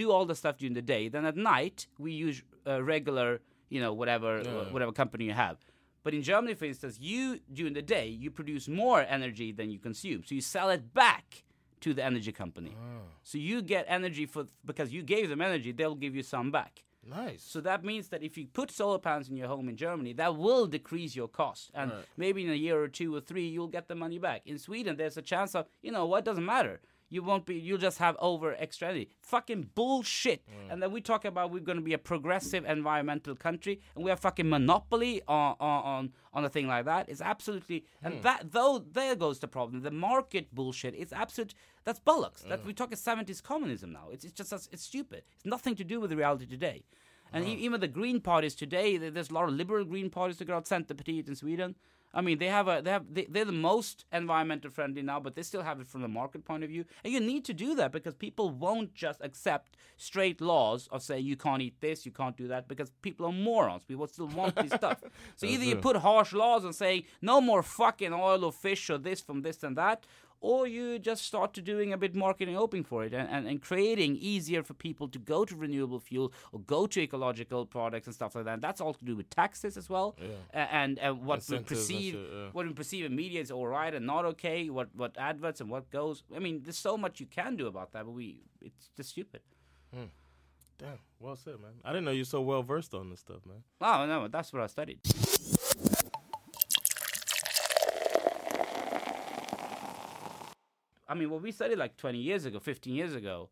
do all the stuff during the day. Then at night we use uh, regular you know whatever Yeah. whatever company you have. But in germany for instance you during the day you produce more energy than you consume. So you sell it back to the energy company ah. so you get energy for because you gave them energy, they'll give you some back. Nice. So that means that if you put solar panels in your home in Germany, that will decrease your cost, and Right. maybe in a year or two or three, you'll get the money back. In Sweden, there's a chance of you know what doesn't matter. You won't be. You'll just have over extra energy. Fucking bullshit. Mm. And then we talk about we're going to be a progressive environmental country, and we have fucking monopoly on on on, a thing like that. It's absolutely. And hmm. that though there goes the problem. The market bullshit. It's absolute. That's bollocks. That mm. we talk 70s communism now. It's it's just it's stupid. It's nothing to do with the reality today. And oh. e- even the green parties today, there's a lot of liberal green parties that got out, Centerpartiet in Sweden. I mean, they have a they have they, they're the most environmental friendly now, but they still have it from the market point of view. And you need to do that because people won't just accept straight laws of saying you can't eat this, you can't do that, because people are morons. People still want this stuff. So either you put harsh laws and say no more fucking oil or fish or this from this and that, or you just start to doing a bit marketing open for it and, and, and creating easier for people to go to renewable fuel or go to ecological products and stuff like that. And that's all to do with taxes as well. A- And, and what we perceive yeah. what we perceive in media is all right and not okay, what what adverts and what goes. I mean, there's so much you can do about that, but we it's just stupid. Hmm. Damn, well said, man. I didn't know you're so well versed on this stuff, man. Oh no, that's what I studied. I mean, what we studied like 20 years ago, 15 years ago,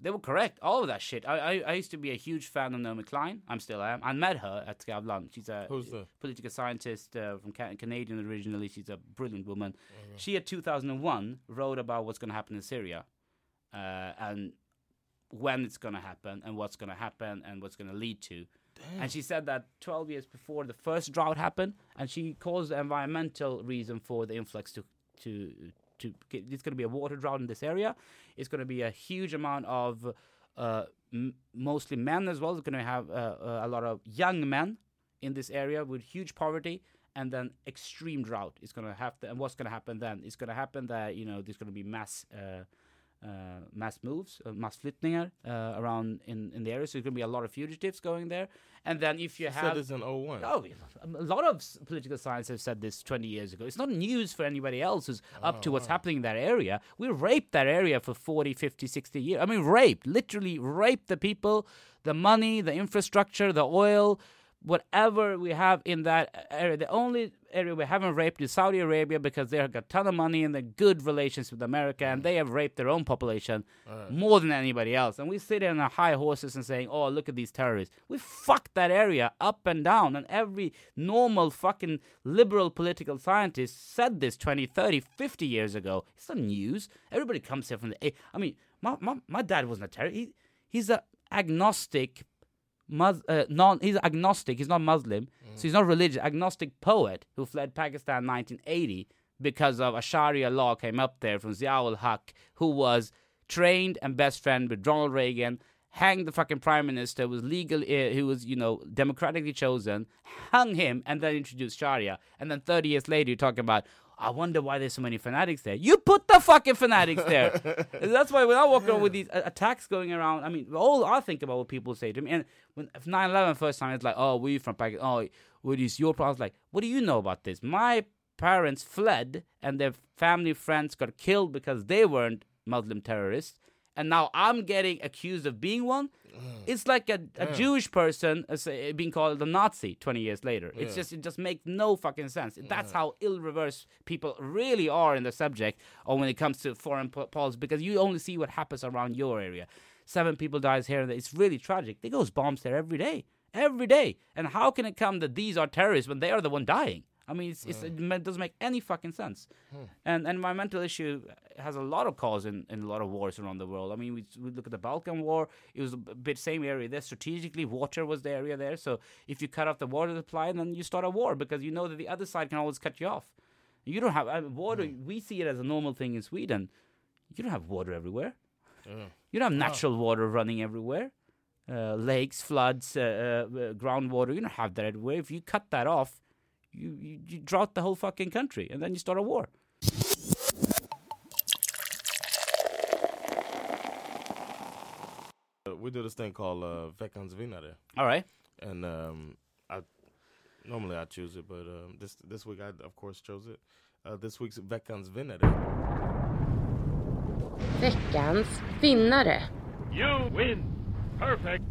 they were correct. All of that shit. I, I, I used to be a huge fan of Naomi Klein. I'm still am. I met her at Skavlan. She's a Who's that? political scientist uh, from Ca- Canadian originally. She's a brilliant woman. She, in 2001, wrote about what's going to happen in Syria uh, and when it's going to happen and what's going to happen and what's going to lead to. And she said that 12 years before the first drought happened, and she calls the environmental reason for the influx to to to get, it's going to be a water drought in this area. It's going to be a huge amount of uh, m- mostly men as well. It's going to have uh, uh, a lot of young men in this area with huge poverty. And then extreme drought is going to happen. And what's going to happen then? It's going to happen that you know there's going to be mass uh, uh, mass moves, uh, massflyttningar uh, around in, in the area. So there's going to be a lot of fugitives going there. And then if you have said this in 01. Oh, a lot of political science have said this 20 years ago. It's not news for anybody else who's up to what's happening in that area. We raped that area for 40, 50, 60 years. I mean, raped, literally raped the people, the money, the infrastructure, the oil, whatever we have in that area. The only area we haven't raped is Saudi Arabia because they have got a ton of money and they're good relations with America and they have raped their own population more than anybody else. And we sit on our high horses and saying, oh, look at these terrorists. We fucked that area up and down. And every normal fucking liberal political scientist said this 20, 30, 50 years ago. It's not news. Everybody comes here from the. I mean, my, my, my dad wasn't a terrorist. He, he's a agnostic Mus- uh, non he's agnostic he's not muslim. So he's not religious agnostic poet who fled pakistan in 1980 because of a sharia law came up there from ziaul haq who was trained and best friend with ronald reagan hanged the fucking prime minister was legal uh, who was you know democratically chosen hung him and then introduced sharia. And then 30 years later you're talking about I wonder why there's so many fanatics there. You put the fucking fanatics there. That's why when I walk around with these attacks going around, I mean, all I think about what people say to me. And when 9 11 first time, it's like, oh, we from Pakistan. Oh, what is your problem? I was like, what do you know about this? My parents fled and their family friends got killed because they weren't Muslim terrorists. And now I'm getting accused of being one. It's like a, a Jewish person uh, say- being called a Nazi 20 years later. It's Yeah. just it just makes no fucking sense. That's how ill-reversed people really are in the subject, or when it comes to foreign po- policy, because you only see what happens around your area. Seven people dies here, and there. it's really tragic. There goes bombs there every day, every day. And how can it come that these are terrorists when they are the one dying? I mean, it's, it's, it doesn't make any fucking sense. And and environmental issue has a lot of cause in, in a lot of wars around the world. I mean, we, we look at the Balkan War; it was a bit same area there. Strategically, water was the area there. So if you cut off the water supply, then you start a war because you know that the other side can always cut you off. You don't have water. We see it as a normal thing in Sweden. You don't have water everywhere. You don't have natural water running everywhere. Uh, lakes, floods, uh, uh, groundwater. You don't have that everywhere. If you cut that off, you, you, you drought the whole fucking country, and then you start a war. Uh, we do this thing called uh, Veckans Vinnare. All right. And um, I normally I choose it, but um, this this week I of course chose it. Uh, this week's Veckans Vinnare Veckans vinnare. You win. Perfect.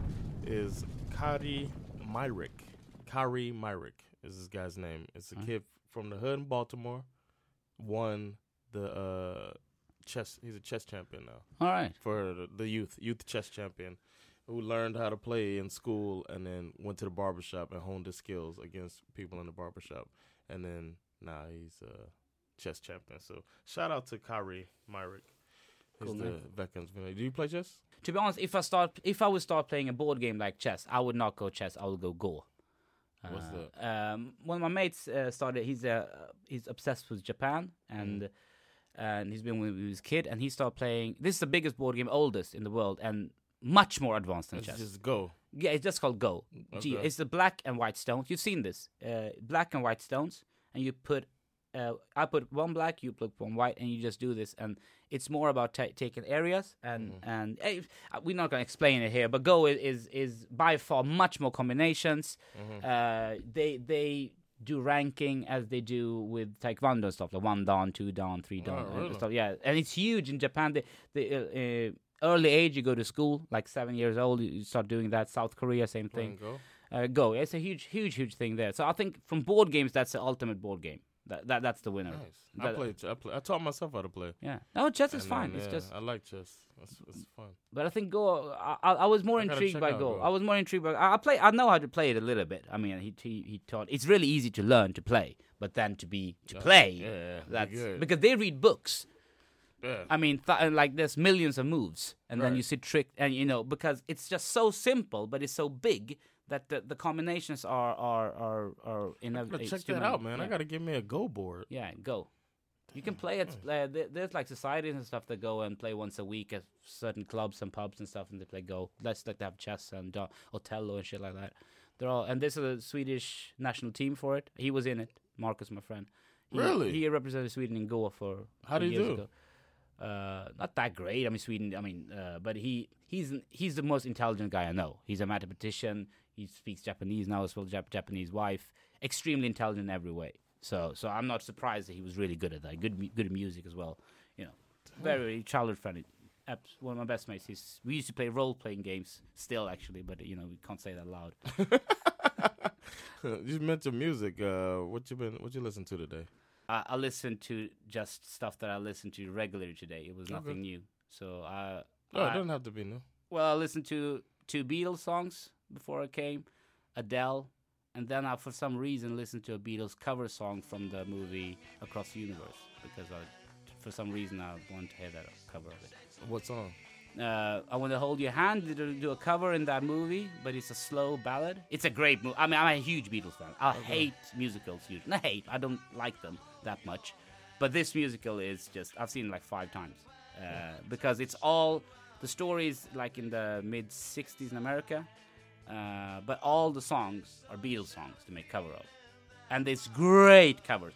Is Kari Myrick. Kari Myrick is this guy's name. It's a kid from the hood in Baltimore. Won the uh, chess. He's a chess champion now. All right. For the, the youth, youth chess champion, who learned how to play in school and then went to the barbershop and honed his skills against people in the barbershop, and then now he's a chess champion. So shout out to Kyrie Myrick. He's Cool the man. veterans. Do you play chess? To be honest, if I start, if I would start playing a board game like chess, I would not go chess. I would go Go. What's Uh, Um, one of my mates uh, started. He's uh, he's obsessed with Japan, and Mm. and he's been with his kid, and he started playing. This is the biggest board game, oldest in the world, and much more advanced than It's chess. just Go. Yeah, it's just called Go. G. It's the black and white stones. You've seen this, uh, black and white stones, and you put. Uh, I put one black, you put one white, and you just do this. And it's more about ta taking areas, and Mm-hmm. and eh, uh, we're not gonna explain it here. But Go is is, is by far much more combinations. Mm-hmm. Uh, they they do ranking as they do with Taekwondo and stuff, like one down, two down, three down, Oh, really? stuff. Yeah, and it's huge in Japan. The the uh, uh, early age you go to school, like seven years old, you start doing that. South Korea, same thing. Go? Uh, Go. It's a huge, huge, huge thing there. So I think from board games, that's the ultimate board game. That, that that's the winner. Nice. I That- play. I play. I taught myself how to play. Yeah. No, chess is And fine. then, It's yeah, just. I like chess. It's, it's fun. But I think Go. I, I I was more I intrigued by Go. Go. I was more intrigued by. I, I play. I know how to play it a little bit. I mean, he he, he taught. It's really easy to learn to play, but then to be to Yeah. play. Yeah, yeah, That's good. because they read books. Yeah. I mean, th- like there's millions of moves, and then you see trick, and you know because it's just so simple, but it's so big that the, the combinations are are are are in I a. gotta check that out, man. I gotta give me a Go board. Yeah, go. You can play it. Uh, there's like societies and stuff that go and play once a week at certain clubs and pubs and stuff, and they play Go. That's like they have chess and uh, Othello and shit like that. They're all and there's a Swedish national team for it. He was in it. Marcus, my friend. He, Really? He represented Sweden in Go for. How he years do? Ago. Uh, not that great. I mean, Sweden. I mean, uh, but he he's he's the most intelligent guy I know. He's a mathematician. He speaks Japanese now as well. Jap- Japanese wife. Extremely intelligent in every way. So so I'm not surprised that he was really good at that. Good good music as well. You know, very childhood friendly. One of my best mates. He's, we used to play role playing games still actually, but you know we can't say that loud. you mentioned music. Uh, what you been? What you listen to today? I, I listened to just stuff that I listened to regularly today. It was Okay. nothing new. So I. No, it I- doesn't have to be new. Well, I listened to two Beatles songs before I came, Adele, and then I, for some reason, listened to a Beatles cover song from the movie Across the Universe because I, for some reason, I wanted to hear that cover of it. What song? Uh, I want to hold your hand. Did they do a cover in that movie, but it's a slow ballad. It's a great movie. I mean, I'm a huge Beatles fan. I hate musicals. Usually, not hate. I don't like them that much. But this musical is just. I've seen it like five times uh, because it's all the stories like in the mid '60s in America, uh, but all the songs are Beatles songs to make cover of, and it's great covers.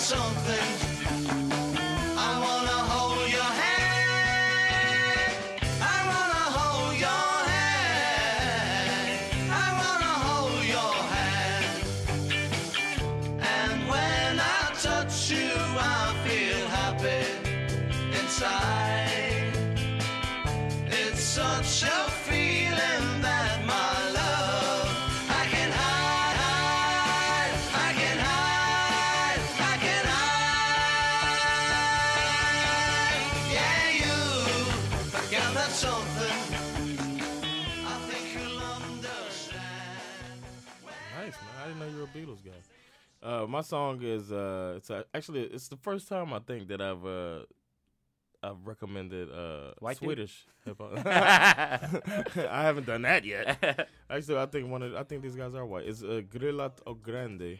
Something. I didn't know you were a Beatles guy. Uh, my song is uh, it's uh, actually it's the first time I think that I've uh, I've recommended uh White? Swedish hip hop. I haven't done that yet. Actually, I think one of I think these guys are white. It's uh, Grillat och Grande,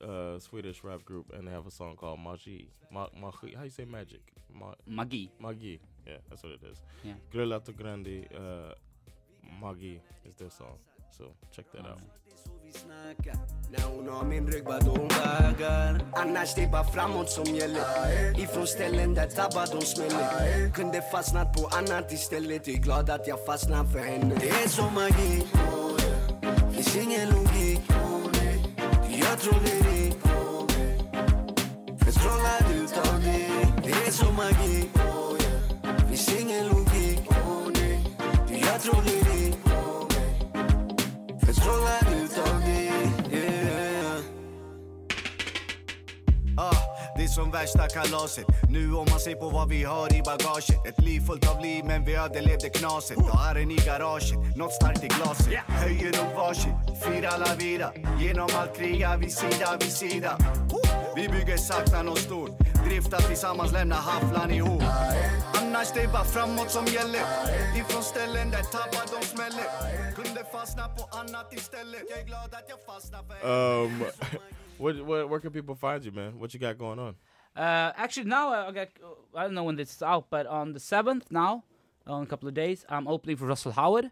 uh, Swedish rap group, and they have a song called Magi. Ma- Magi. How you say magic? Ma- Magi. Magi. Yeah, that's what it is. Yeah. Grillat och Grande, uh, Magi is their song. So check that out. När hon har min rygg vad hon vägar Annars det är bara framåt som gäller. Ifrån ställen där tabbar de smäller. Kunde fastnat på annat istället. Är glad att jag fastnat för henne. Det är som magi. Finns ingen logik. Jag trodde det Men strålad utav dig Det. Är som magi. Finns ingen logik. Jag trodde det It's all I som värsta kalaset. Nu om man ser på vad vi har i bagaget. Ett liv fullt av liv men vi överlevde knaset. Har en i garaget, nåt starkt i glaset. Höjer upp varsitt, fira la vida. Genom allt kriga vi sida vid sida. Vi bygger sakta nåt stort. Driftar tillsammans, lämnar hafflan ihop. Annars det är bara framåt som gäller. Ifrån ställen där tappar de smäller. Kunde fastna på annat istället. Jag är glad att jag fastnar för Um, what, what, where can people find you, man? What you got going on? Uh, actually, now I got, I don't know when this is out, but on the 7th now, on a couple of days, I'm opening for Russell Howard.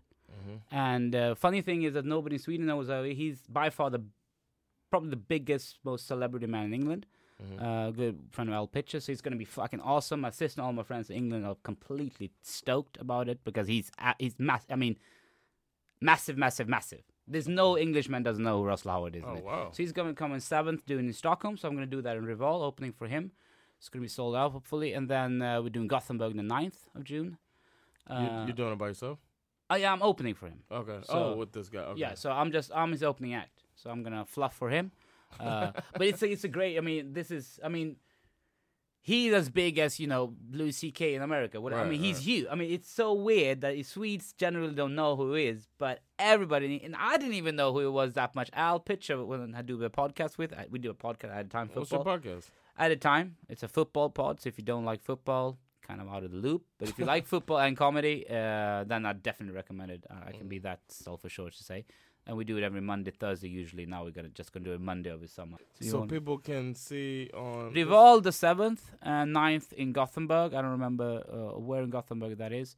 And uh, funny thing is that nobody in Sweden knows uh, he's by far the probably the biggest, most celebrity man in England. Uh, good friend of Al Pitcher, so he's going to be fucking awesome. My sister and all my friends in England are completely stoked about it because he's he's mass. I mean, massive, massive, massive. There's no Englishman doesn't know who Russell Howard is. Oh, wow. So he's going to come in seventh, doing in Stockholm. So I'm going to do that in Rival, opening for him. It's going to be sold out hopefully, and then uh, we're doing Gothenburg the 9th of June. you, Uh, you're doing it by yourself? Oh yeah, I'm opening for him. Okay. So- oh, with this guy. Okay. Yeah, so I'm just I'm his opening act. So I'm gonna fluff for him. Uh, but it's a, it's a great. I mean, this is. I mean, he's as big as you know Louis C.K. in America. What, I Right, mean, he's right. huge. I mean, it's so weird that Swedes generally don't know who he is, but everybody and I didn't even know who he was that much. Al Pitcher, when I do a podcast with, I, we do a podcast at a time What's football. your podcast? At a time, it's a football pod. So if you don't like football, kind of out of the loop. But if you like football and comedy, uh, then I definitely recommend it. Uh, I can be that self-assured to say. And we do it every Monday, Thursday usually. Now we're gonna just gonna do it Monday over summer. you So people can see on Rival the seventh and 9th in Gothenburg. I don't remember uh, where in Gothenburg that is.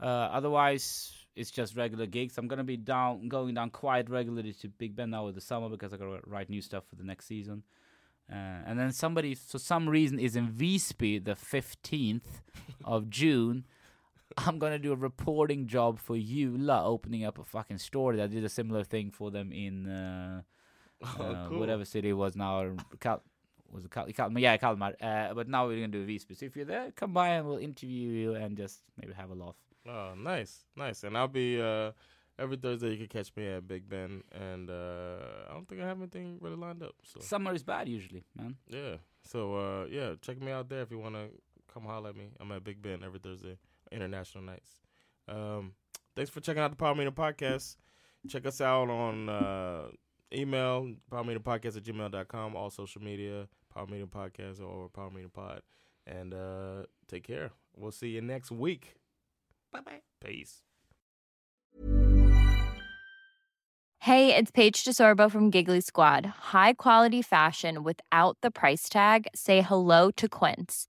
Uh, otherwise, it's just regular gigs. I'm gonna be down, going down quite regularly to Big Ben now with the summer because I gotta write new stuff for the next season. Uh, and then somebody, for some reason, is in Visby the 15th of June. I'm gonna do a reporting job for you, Jula, opening up a fucking store. I did a similar thing for them in uh, Oh, uh, cool. whatever city it was now. Cal- was it Cal- Kalmar? Yeah, Kalmar. Uh, but now we're gonna do Visby. So if you're there, come by and we'll interview you and just maybe have a laugh. Oh, nice, nice. And I'll be uh, every Thursday. You can catch me at Big Ben, and uh, I don't think I have anything really lined up. So Summer is bad usually, man. yeah, so uh, yeah, check me out there if you want to come holler at me. I'm at Big Ben every Thursday, international nights. Um, thanks for checking out the Power Meeting Podcast. Check us out on uh, email, Power Meeting Podcast at gmail.com, all social media, Power Meeting Podcast or Power Meeting Pod. And uh, take care. We'll see you next week. Bye bye. Peace. Hey, it's Paige DeSorbo from Giggly Squad. High quality fashion without the price tag. Say hello to Quince.